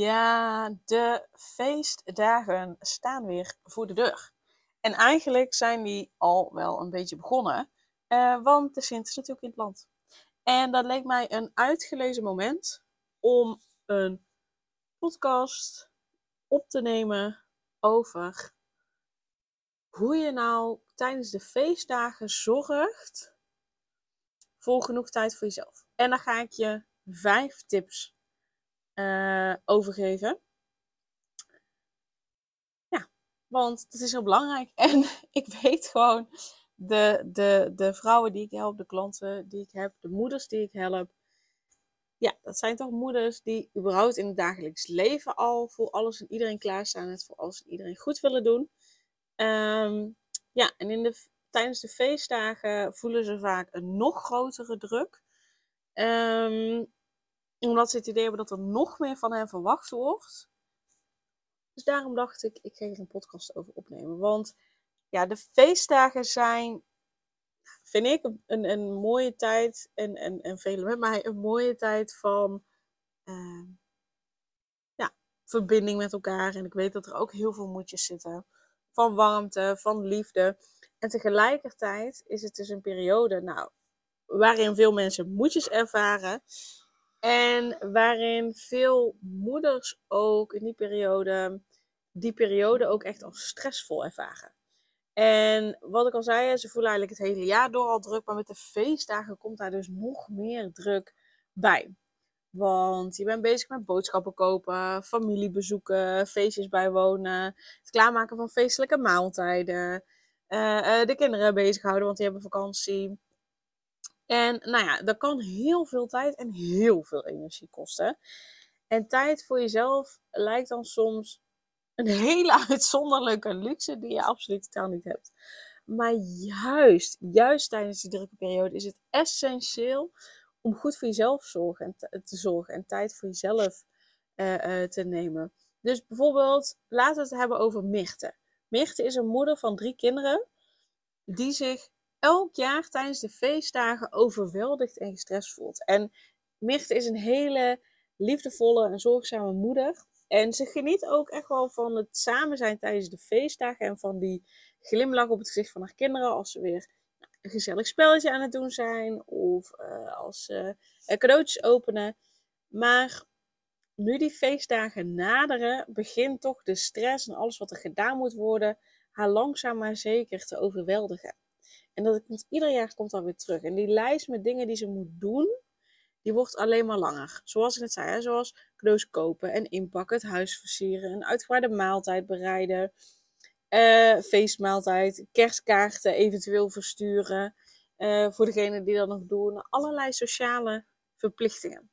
Ja, de feestdagen staan weer voor de deur. En eigenlijk zijn die al wel een beetje begonnen, uh, want de Sint is natuurlijk in het land. En dat leek mij een uitgelezen moment om een podcast op te nemen over hoe je nou tijdens de feestdagen zorgt voor genoeg tijd voor jezelf. En dan ga ik je vijf tips uh, overgeven. Ja, want het is heel belangrijk. En ik weet gewoon, de, de, de vrouwen die ik help, de klanten die ik heb, de moeders die ik help. Ja, dat zijn toch moeders die überhaupt in het dagelijks leven al voor alles en iedereen klaarstaan. Het voor alles en iedereen goed willen doen. Um, ja, en in de, tijdens de feestdagen voelen ze vaak een nog grotere druk. Um, omdat ze het idee hebben dat er nog meer van hen verwacht wordt. Dus daarom dacht ik, ik ga hier een podcast over opnemen. Want ja, de feestdagen zijn, vind ik, een, een mooie tijd. En, en, en velen met mij een mooie tijd van uh, ja, verbinding met elkaar. En ik weet dat er ook heel veel moedjes zitten. Van warmte, van liefde. En tegelijkertijd is het dus een periode nou, waarin veel mensen moedjes ervaren. En waarin veel moeders ook in die periode, die periode ook echt als stressvol ervaren. En wat ik al zei, ze voelen eigenlijk het hele jaar door al druk, maar met de feestdagen komt daar dus nog meer druk bij. Want je bent bezig met boodschappen kopen, familiebezoeken, feestjes bijwonen, het klaarmaken van feestelijke maaltijden, uh, uh, de kinderen bezighouden, want die hebben vakantie. En nou ja, dat kan heel veel tijd en heel veel energie kosten. En tijd voor jezelf lijkt dan soms een hele uitzonderlijke luxe die je absoluut totaal niet hebt. Maar juist, juist tijdens die drukke periode is het essentieel om goed voor jezelf zorgen en te zorgen en tijd voor jezelf uh, uh, te nemen. Dus bijvoorbeeld, laten we het hebben over Mirte. Mirte is een moeder van drie kinderen die zich elk jaar tijdens de feestdagen overweldigd en gestrest voelt. En Mirte is een hele liefdevolle en zorgzame moeder. En ze geniet ook echt wel van het samen zijn tijdens de feestdagen en van die glimlach op het gezicht van haar kinderen als ze weer een gezellig spelletje aan het doen zijn of uh, als ze uh, cadeautjes openen. Maar nu die feestdagen naderen, begint toch de stress en alles wat er gedaan moet worden haar langzaam maar zeker te overweldigen. En dat komt, ieder jaar komt dat weer terug. En die lijst met dingen die ze moet doen, die wordt alleen maar langer. Zoals ik net zei, zoals cadeaus kopen en inpakken, het huis versieren, een uitgebreide maaltijd bereiden, uh, feestmaaltijd, kerstkaarten eventueel versturen. Uh, voor degenen die dat nog doen, allerlei sociale verplichtingen.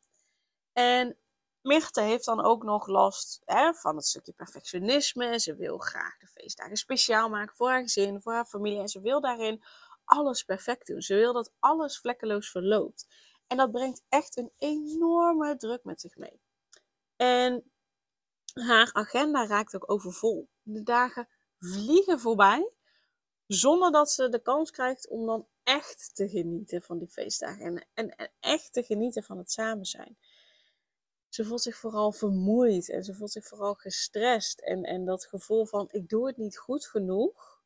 En Mirte heeft dan ook nog last hè, van het stukje perfectionisme. Ze wil graag de feestdagen speciaal maken voor haar gezin, voor haar familie. En ze wil daarin alles perfect doen. Ze wil dat alles vlekkeloos verloopt. En dat brengt echt een enorme druk met zich mee. En haar agenda raakt ook overvol. De dagen vliegen voorbij zonder dat ze de kans krijgt om dan echt te genieten van die feestdagen en, en, echt te genieten van het samen zijn. Ze voelt zich vooral vermoeid en ze voelt zich vooral gestrest. En, en dat gevoel van ik doe het niet goed genoeg,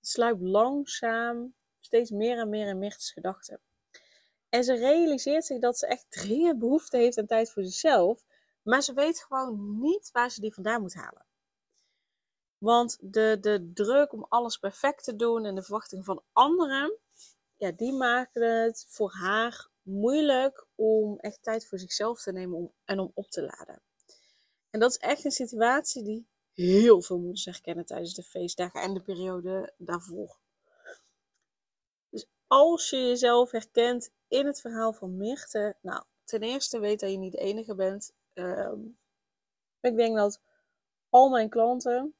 sluipt langzaam steeds meer en meer in Mirt's gedachten. En ze realiseert zich dat ze echt dringend behoefte heeft aan tijd voor zichzelf, maar ze weet gewoon niet waar ze die vandaan moet halen. Want de, de druk om alles perfect te doen en de verwachtingen van anderen, ja, die maken het voor haar moeilijk om echt tijd voor zichzelf te nemen om, en om op te laden. En dat is echt een situatie die heel veel moeders herkennen tijdens de feestdagen en de periode daarvoor als je jezelf herkent in het verhaal van Mirte, nou, ten eerste weet dat je niet de enige bent. Um, ik denk dat al mijn klanten,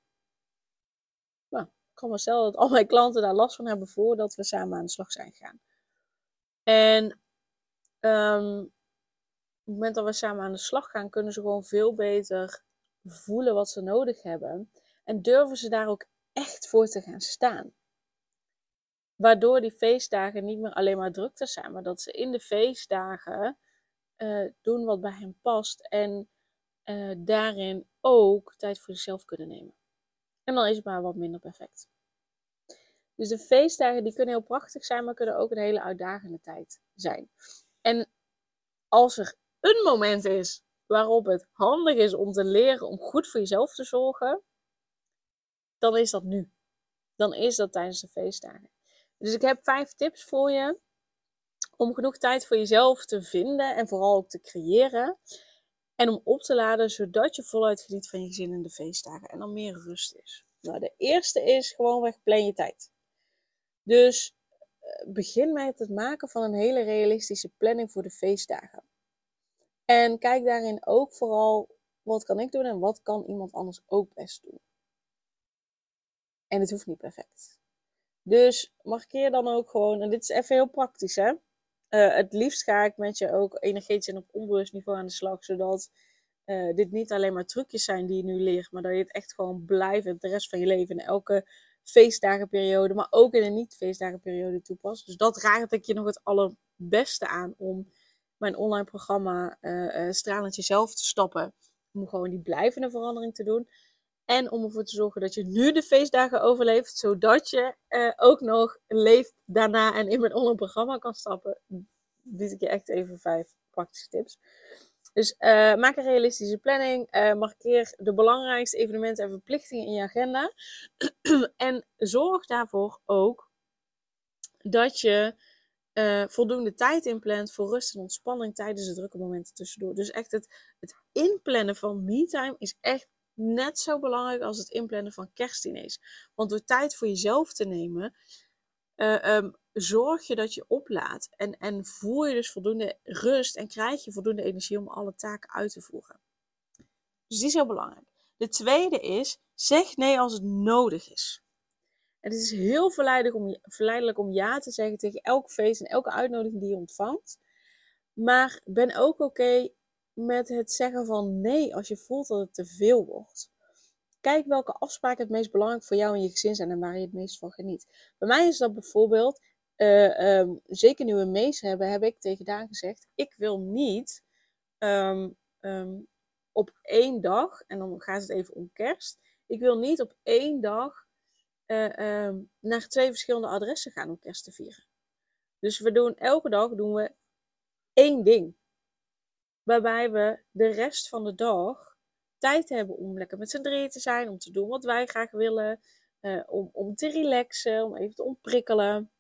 nou, ik kan wel stellen dat al mijn klanten daar last van hebben voordat we samen aan de slag zijn gegaan. En um, op het moment dat we samen aan de slag gaan, kunnen ze gewoon veel beter voelen wat ze nodig hebben. En durven ze daar ook echt voor te gaan staan. Waardoor die feestdagen niet meer alleen maar drukte zijn, maar dat ze in de feestdagen uh, doen wat bij hen past. En uh, daarin ook tijd voor zichzelf kunnen nemen. En dan is het maar wat minder perfect. Dus de feestdagen die kunnen heel prachtig zijn, maar kunnen ook een hele uitdagende tijd zijn. En als er een moment is waarop het handig is om te leren om goed voor jezelf te zorgen, dan is dat nu. Dan is dat tijdens de feestdagen. Dus ik heb vijf tips voor je om genoeg tijd voor jezelf te vinden en vooral ook te creëren. En om op te laden, zodat je voluit geniet van je gezin in de feestdagen en dan meer rust is. Nou, de eerste is gewoonweg plan je tijd. Dus eh, begin met het maken van een hele realistische planning voor de feestdagen. En kijk daarin ook vooral wat kan ik doen en wat kan iemand anders ook best doen. En het hoeft niet perfect. Dus markeer dan ook gewoon, en dit is even heel praktisch hè. Uh, het liefst ga ik met je ook energetisch en op onbewust niveau aan de slag, zodat uh, dit niet alleen maar trucjes zijn die je nu leert, maar dat je het echt gewoon blijvend de rest van je leven in elke feestdagenperiode, maar ook in een niet-feestdagenperiode toepast. Dus dat raad ik je nog het allerbeste aan om mijn online programma uh, Stralend Jezelf te stappen. Om gewoon die blijvende verandering te doen. En om ervoor te zorgen dat je nu de feestdagen overleeft, zodat je uh, ook nog leeft daarna en in mijn online programma kan stappen. Bied ik je echt even vijf praktische tips. Dus uh, maak een realistische planning. Uh, markeer de belangrijkste evenementen en verplichtingen in je agenda. en zorg daarvoor ook dat je voldoende tijd inplant voor rust en ontspanning tijdens de drukke momenten tussendoor. Dus echt het, het inplannen van me-time is echt net zo belangrijk als het inplannen van kerstdiners. Want door tijd voor jezelf te nemen, uh, um, zorg je dat je oplaadt. En, en voel je dus voldoende rust en krijg je voldoende energie om alle taken uit te voeren. Dus die is heel belangrijk. De tweede is, zeg nee als het nodig is. En het is heel verleidelijk om, verleidelijk om ja te zeggen tegen elk feest en elke uitnodiging die je ontvangt. Maar ben ook oké met het zeggen van nee als je voelt dat het te veel wordt. Kijk welke afspraken het meest belangrijk voor jou en je gezin zijn en waar je het meest van geniet. Bij mij is dat bijvoorbeeld, uh, um, zeker nu we mees hebben, heb ik tegen Daan gezegd: ik wil niet um, um, op één dag, en dan gaat het even om kerst, ik wil niet op één dag uh, naar twee verschillende adressen gaan om kerst te vieren. Dus we doen elke dag doen we één ding. Waarbij we de rest van de dag tijd hebben om lekker met z'n drieën te zijn, om te doen wat wij graag willen, uh, om, om te relaxen, om even te ontprikkelen.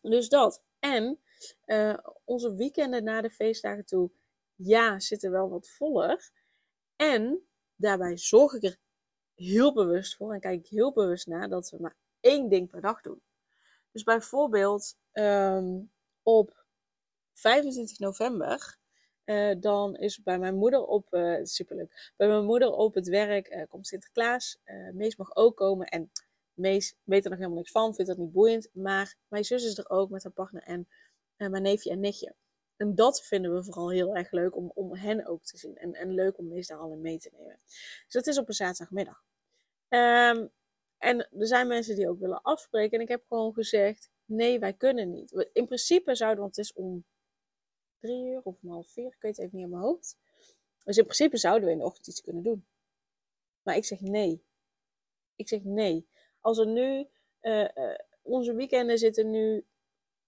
Dus dat. En uh, onze weekenden na de feestdagen toe, ja, zitten wel wat voller. En daarbij zorg ik er heel bewust voor en kijk ik heel bewust naar dat we maar één ding per dag doen. Dus bijvoorbeeld um, op 25 november uh, dan is bij mijn moeder op, uh, superleuk, bij mijn moeder op het werk uh, komt Sinterklaas. Mees mag ook komen en Mees weet er nog helemaal niks van, vindt dat niet boeiend. Maar mijn zus is er ook met haar partner en mijn neefje en nichtje. En dat vinden we vooral heel erg leuk om, om hen ook te zien. En, en leuk om Mees daar al in mee te nemen. Dus dat is op een zaterdagmiddag. Um, en er zijn mensen die ook willen afspreken. En ik heb gewoon gezegd, nee, wij kunnen niet. In principe zouden, want het is om drie uur of om half vier, ik weet het even niet in mijn hoofd. Dus in principe zouden we in de ochtend iets kunnen doen. Maar ik zeg nee. Ik zeg nee. Als er nu, uh, uh, onze weekenden zitten nu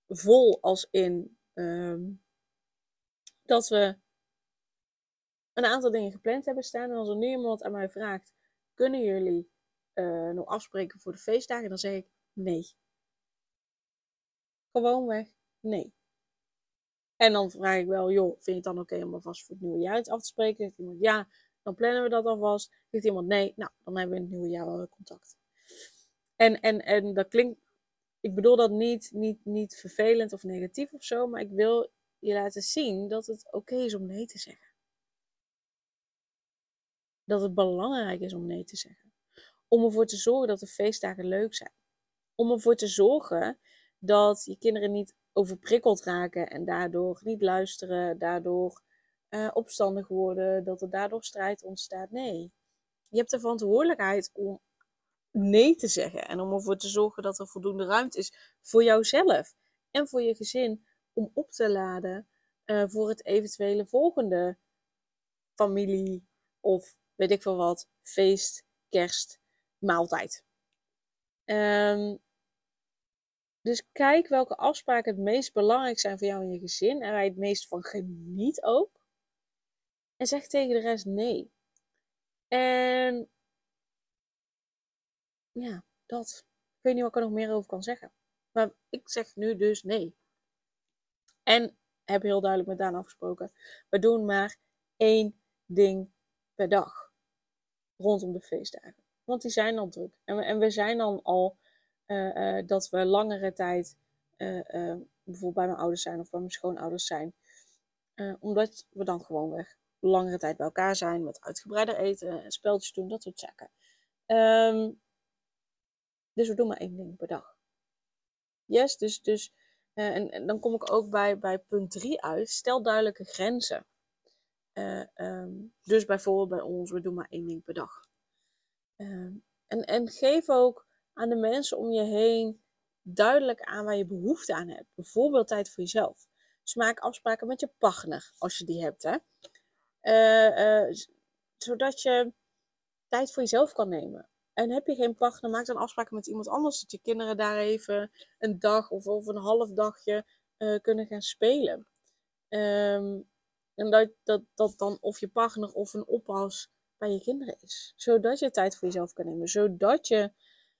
vol als in um, dat we een aantal dingen gepland hebben staan. En als er nu iemand aan mij vraagt, kunnen jullie uh, nog afspreken voor de feestdagen? Dan zeg ik nee. Gewoonweg nee. En dan vraag ik wel, joh, vind je het dan oké om alvast voor het nieuwe jaar iets af te spreken? Zegt iemand ja, dan plannen we dat alvast. Zegt iemand nee, nou, dan hebben we in het nieuwe jaar wel contact. En, en, en dat klinkt, ik bedoel dat niet, niet, niet vervelend of negatief of zo, maar ik wil je laten zien dat het oké is om nee te zeggen. dat het belangrijk is om nee te zeggen. Om ervoor te zorgen dat de feestdagen leuk zijn. Om ervoor te zorgen dat je kinderen niet overprikkeld raken en daardoor niet luisteren, daardoor uh, opstandig worden, dat er daardoor strijd ontstaat. Nee, je hebt de verantwoordelijkheid om nee te zeggen en om ervoor te zorgen dat er voldoende ruimte is voor jouzelf en voor je gezin om op te laden uh, voor het eventuele volgende familie of weet ik veel wat, feest, kerst, maaltijd. Um, dus kijk welke afspraken het meest belangrijk zijn voor jou en je gezin en waar je het meest van geniet ook. En zeg tegen de rest nee. En ja, dat. Ik weet niet wat ik er nog meer over kan zeggen. Maar ik zeg nu dus nee. En heb heel duidelijk met Daan afgesproken. We doen maar één ding per dag. Rondom de feestdagen. Want die zijn dan druk. En we, en we zijn dan al dat we langere tijd uh, bijvoorbeeld bij mijn ouders zijn of bij mijn schoonouders zijn. omdat we dan gewoon weg langere tijd bij elkaar zijn met uitgebreider eten en spelletjes doen, dat soort zaken. Um, dus we doen maar één ding per dag. Yes, dus, dus en, dan kom ik ook bij, bij punt 3 uit. Stel duidelijke grenzen. Um, dus bijvoorbeeld bij ons, we doen maar één ding per dag. Um, en, en geef ook aan de mensen om je heen duidelijk aan waar je behoefte aan hebt. Bijvoorbeeld tijd voor jezelf. Dus maak afspraken met je partner, als je die hebt. Hè? Uh, uh, zodat je tijd voor jezelf kan nemen. En heb je geen partner, maak dan afspraken met iemand anders. Dat je kinderen daar even een dag of, of een half dagje uh, kunnen gaan spelen. Um, en dat, dat, dat dan of je partner of een oppas bij je kinderen is. Zodat je tijd voor jezelf kan nemen. Zodat je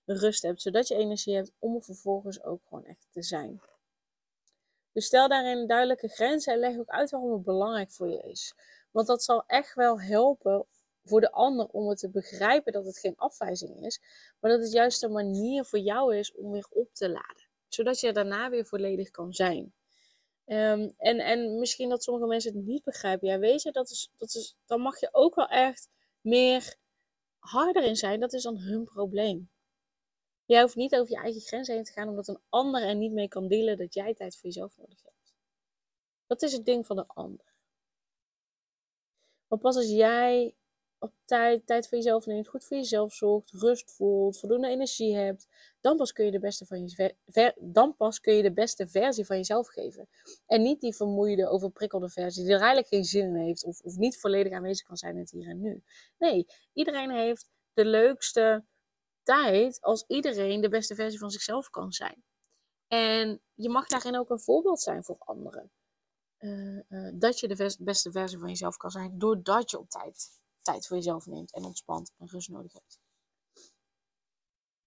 rust hebt, zodat je energie hebt om er vervolgens ook gewoon echt te zijn. Dus stel daarin duidelijke grenzen en leg ook uit waarom het belangrijk voor je is. Want dat zal echt wel helpen voor de ander om het te begrijpen dat het geen afwijzing is, maar dat het juist een manier voor jou is om weer op te laden. Zodat je daarna weer volledig kan zijn. Um, en, en misschien dat sommige mensen het niet begrijpen. Ja, weet je, dat is, dat is, dan mag je ook wel echt meer harder in zijn. Dat is dan hun probleem. Jij hoeft niet over je eigen grenzen heen te gaan omdat een ander er niet mee kan dealen dat jij tijd voor jezelf nodig hebt. Dat is het ding van de ander. Maar pas als jij op tijd, tijd voor jezelf neemt, goed voor jezelf zorgt, rust voelt, voldoende energie hebt, dan pas kun je de beste, van je, dan pas kun je de beste versie van jezelf geven. En niet die vermoeide, overprikkelde versie die er eigenlijk geen zin in heeft of, of niet volledig aanwezig kan zijn in het hier en nu. Nee, iedereen heeft de leukste, tijd als iedereen de beste versie van zichzelf kan zijn. En je mag daarin ook een voorbeeld zijn voor anderen. Uh, uh, dat je de beste versie van jezelf kan zijn, doordat je op tijd tijd voor jezelf neemt en ontspant en rust nodig hebt.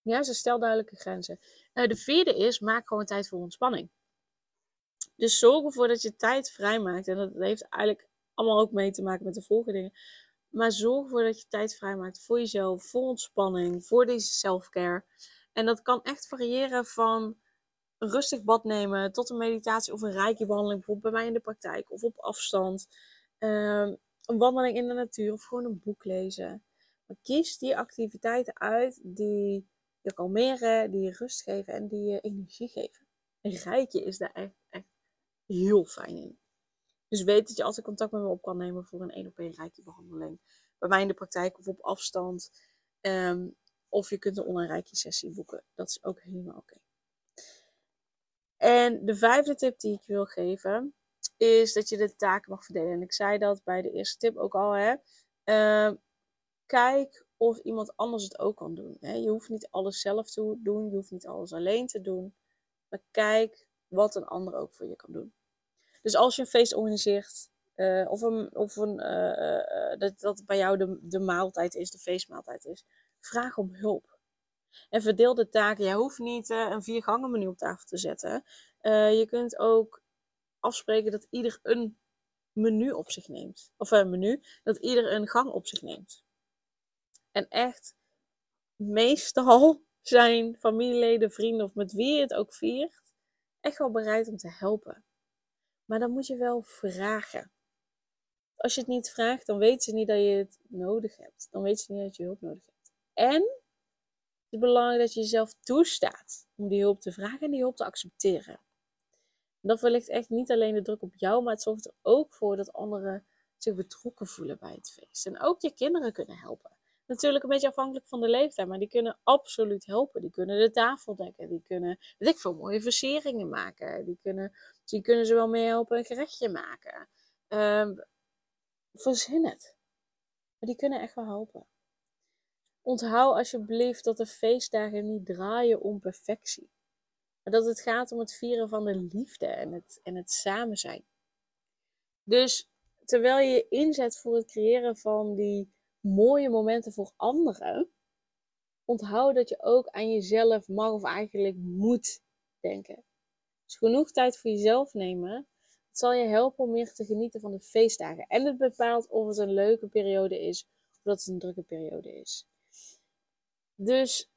Ja, ze stel duidelijke grenzen. Uh, de vierde is, maak gewoon tijd voor ontspanning. Dus zorg ervoor dat je tijd vrijmaakt. En dat heeft eigenlijk allemaal ook mee te maken met de volgende dingen. Maar zorg ervoor dat je tijd vrijmaakt voor jezelf, voor ontspanning, voor deze self-care. En dat kan echt variëren van een rustig bad nemen tot een meditatie of een reiki-behandeling, bijvoorbeeld bij mij in de praktijk of op afstand. Um, een wandeling in de natuur of gewoon een boek lezen. Maar kies die activiteiten uit die je kalmeren, die je rust geven en die je energie geven. Een reiki is daar echt, echt heel fijn in. Dus weet dat je altijd contact met me op kan nemen voor een één op één reiki-behandeling. Bij mij in de praktijk of op afstand. Um, of je kunt een online reiki-sessie boeken. Dat is ook helemaal oké. En de vijfde tip die ik wil geven, is dat je de taken mag verdelen. En ik zei dat bij de eerste tip ook al. Hè. Uh, kijk of iemand anders het ook kan doen. Hè. Je hoeft niet alles zelf te doen. Je hoeft niet alles alleen te doen. Maar kijk wat een ander ook voor je kan doen. Dus als je een feest organiseert, uh, of, een, of een, uh, dat, dat bij jou de, de maaltijd is, de feestmaaltijd is, vraag om hulp. En verdeel de taken. Je hoeft niet een viergangen menu op tafel te zetten. je kunt ook afspreken dat ieder een menu op zich neemt. Of een menu, dat ieder een gang op zich neemt. En echt, meestal zijn familieleden, vrienden of met wie je het ook viert, echt wel bereid om te helpen. Maar dan moet je wel vragen. Als je het niet vraagt, dan weten ze niet dat je het nodig hebt. Dan weten ze niet dat je hulp nodig hebt. En het is belangrijk dat je jezelf toestaat om die hulp te vragen en die hulp te accepteren. En dat verlicht echt niet alleen de druk op jou, maar het zorgt er ook voor dat anderen zich betrokken voelen bij het feest. En ook je kinderen kunnen helpen. Natuurlijk een beetje afhankelijk van de leeftijd, maar die kunnen absoluut helpen. Die kunnen de tafel dekken, die kunnen, weet ik veel, mooie versieringen maken. Die kunnen, die kunnen ze wel mee helpen een gerechtje maken. Um, verzin het. Maar die kunnen echt wel helpen. Onthoud alsjeblieft dat de feestdagen niet draaien om perfectie. Maar dat het gaat om het vieren van de liefde en het, en het samen zijn. Dus terwijl je je inzet voor het creëren van die mooie momenten voor anderen, onthoud dat je ook aan jezelf mag of eigenlijk moet denken. Dus genoeg tijd voor jezelf nemen. Zal je helpen om meer te genieten van de feestdagen. En het bepaalt of het een leuke periode is of dat het een drukke periode is. Dus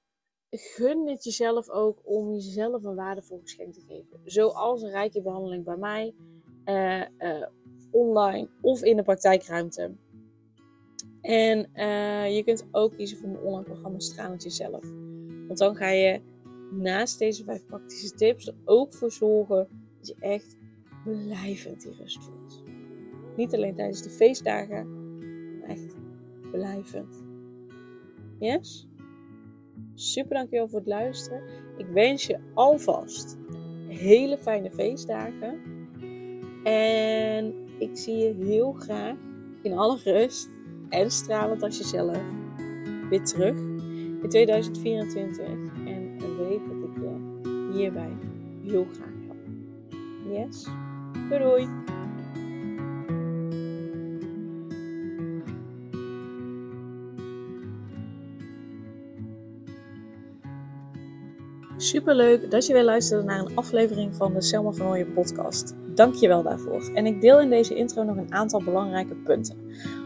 gun het jezelf ook om jezelf een waardevol geschenk te geven. Zoals een rijke behandeling bij mij, uh, uh, online of in de praktijkruimte. En uh, je kunt ook kiezen voor mijn online programma Stralend Jezelf. Want dan ga je naast deze vijf praktische tips er ook voor zorgen dat je echt blijvend die rust voelt. Niet alleen tijdens de feestdagen, maar echt blijvend. Yes? Super dankjewel voor het luisteren. Ik wens je alvast hele fijne feestdagen. En ik zie je heel graag in alle rust en stralend als jezelf weer terug in 2024. En weet dat ik je hierbij heel graag help. Yes? Doei doei! Superleuk dat je weer luisterde naar een aflevering van de Selma van Ooyen podcast. Dank je wel daarvoor. En ik deel in deze intro nog een aantal belangrijke punten.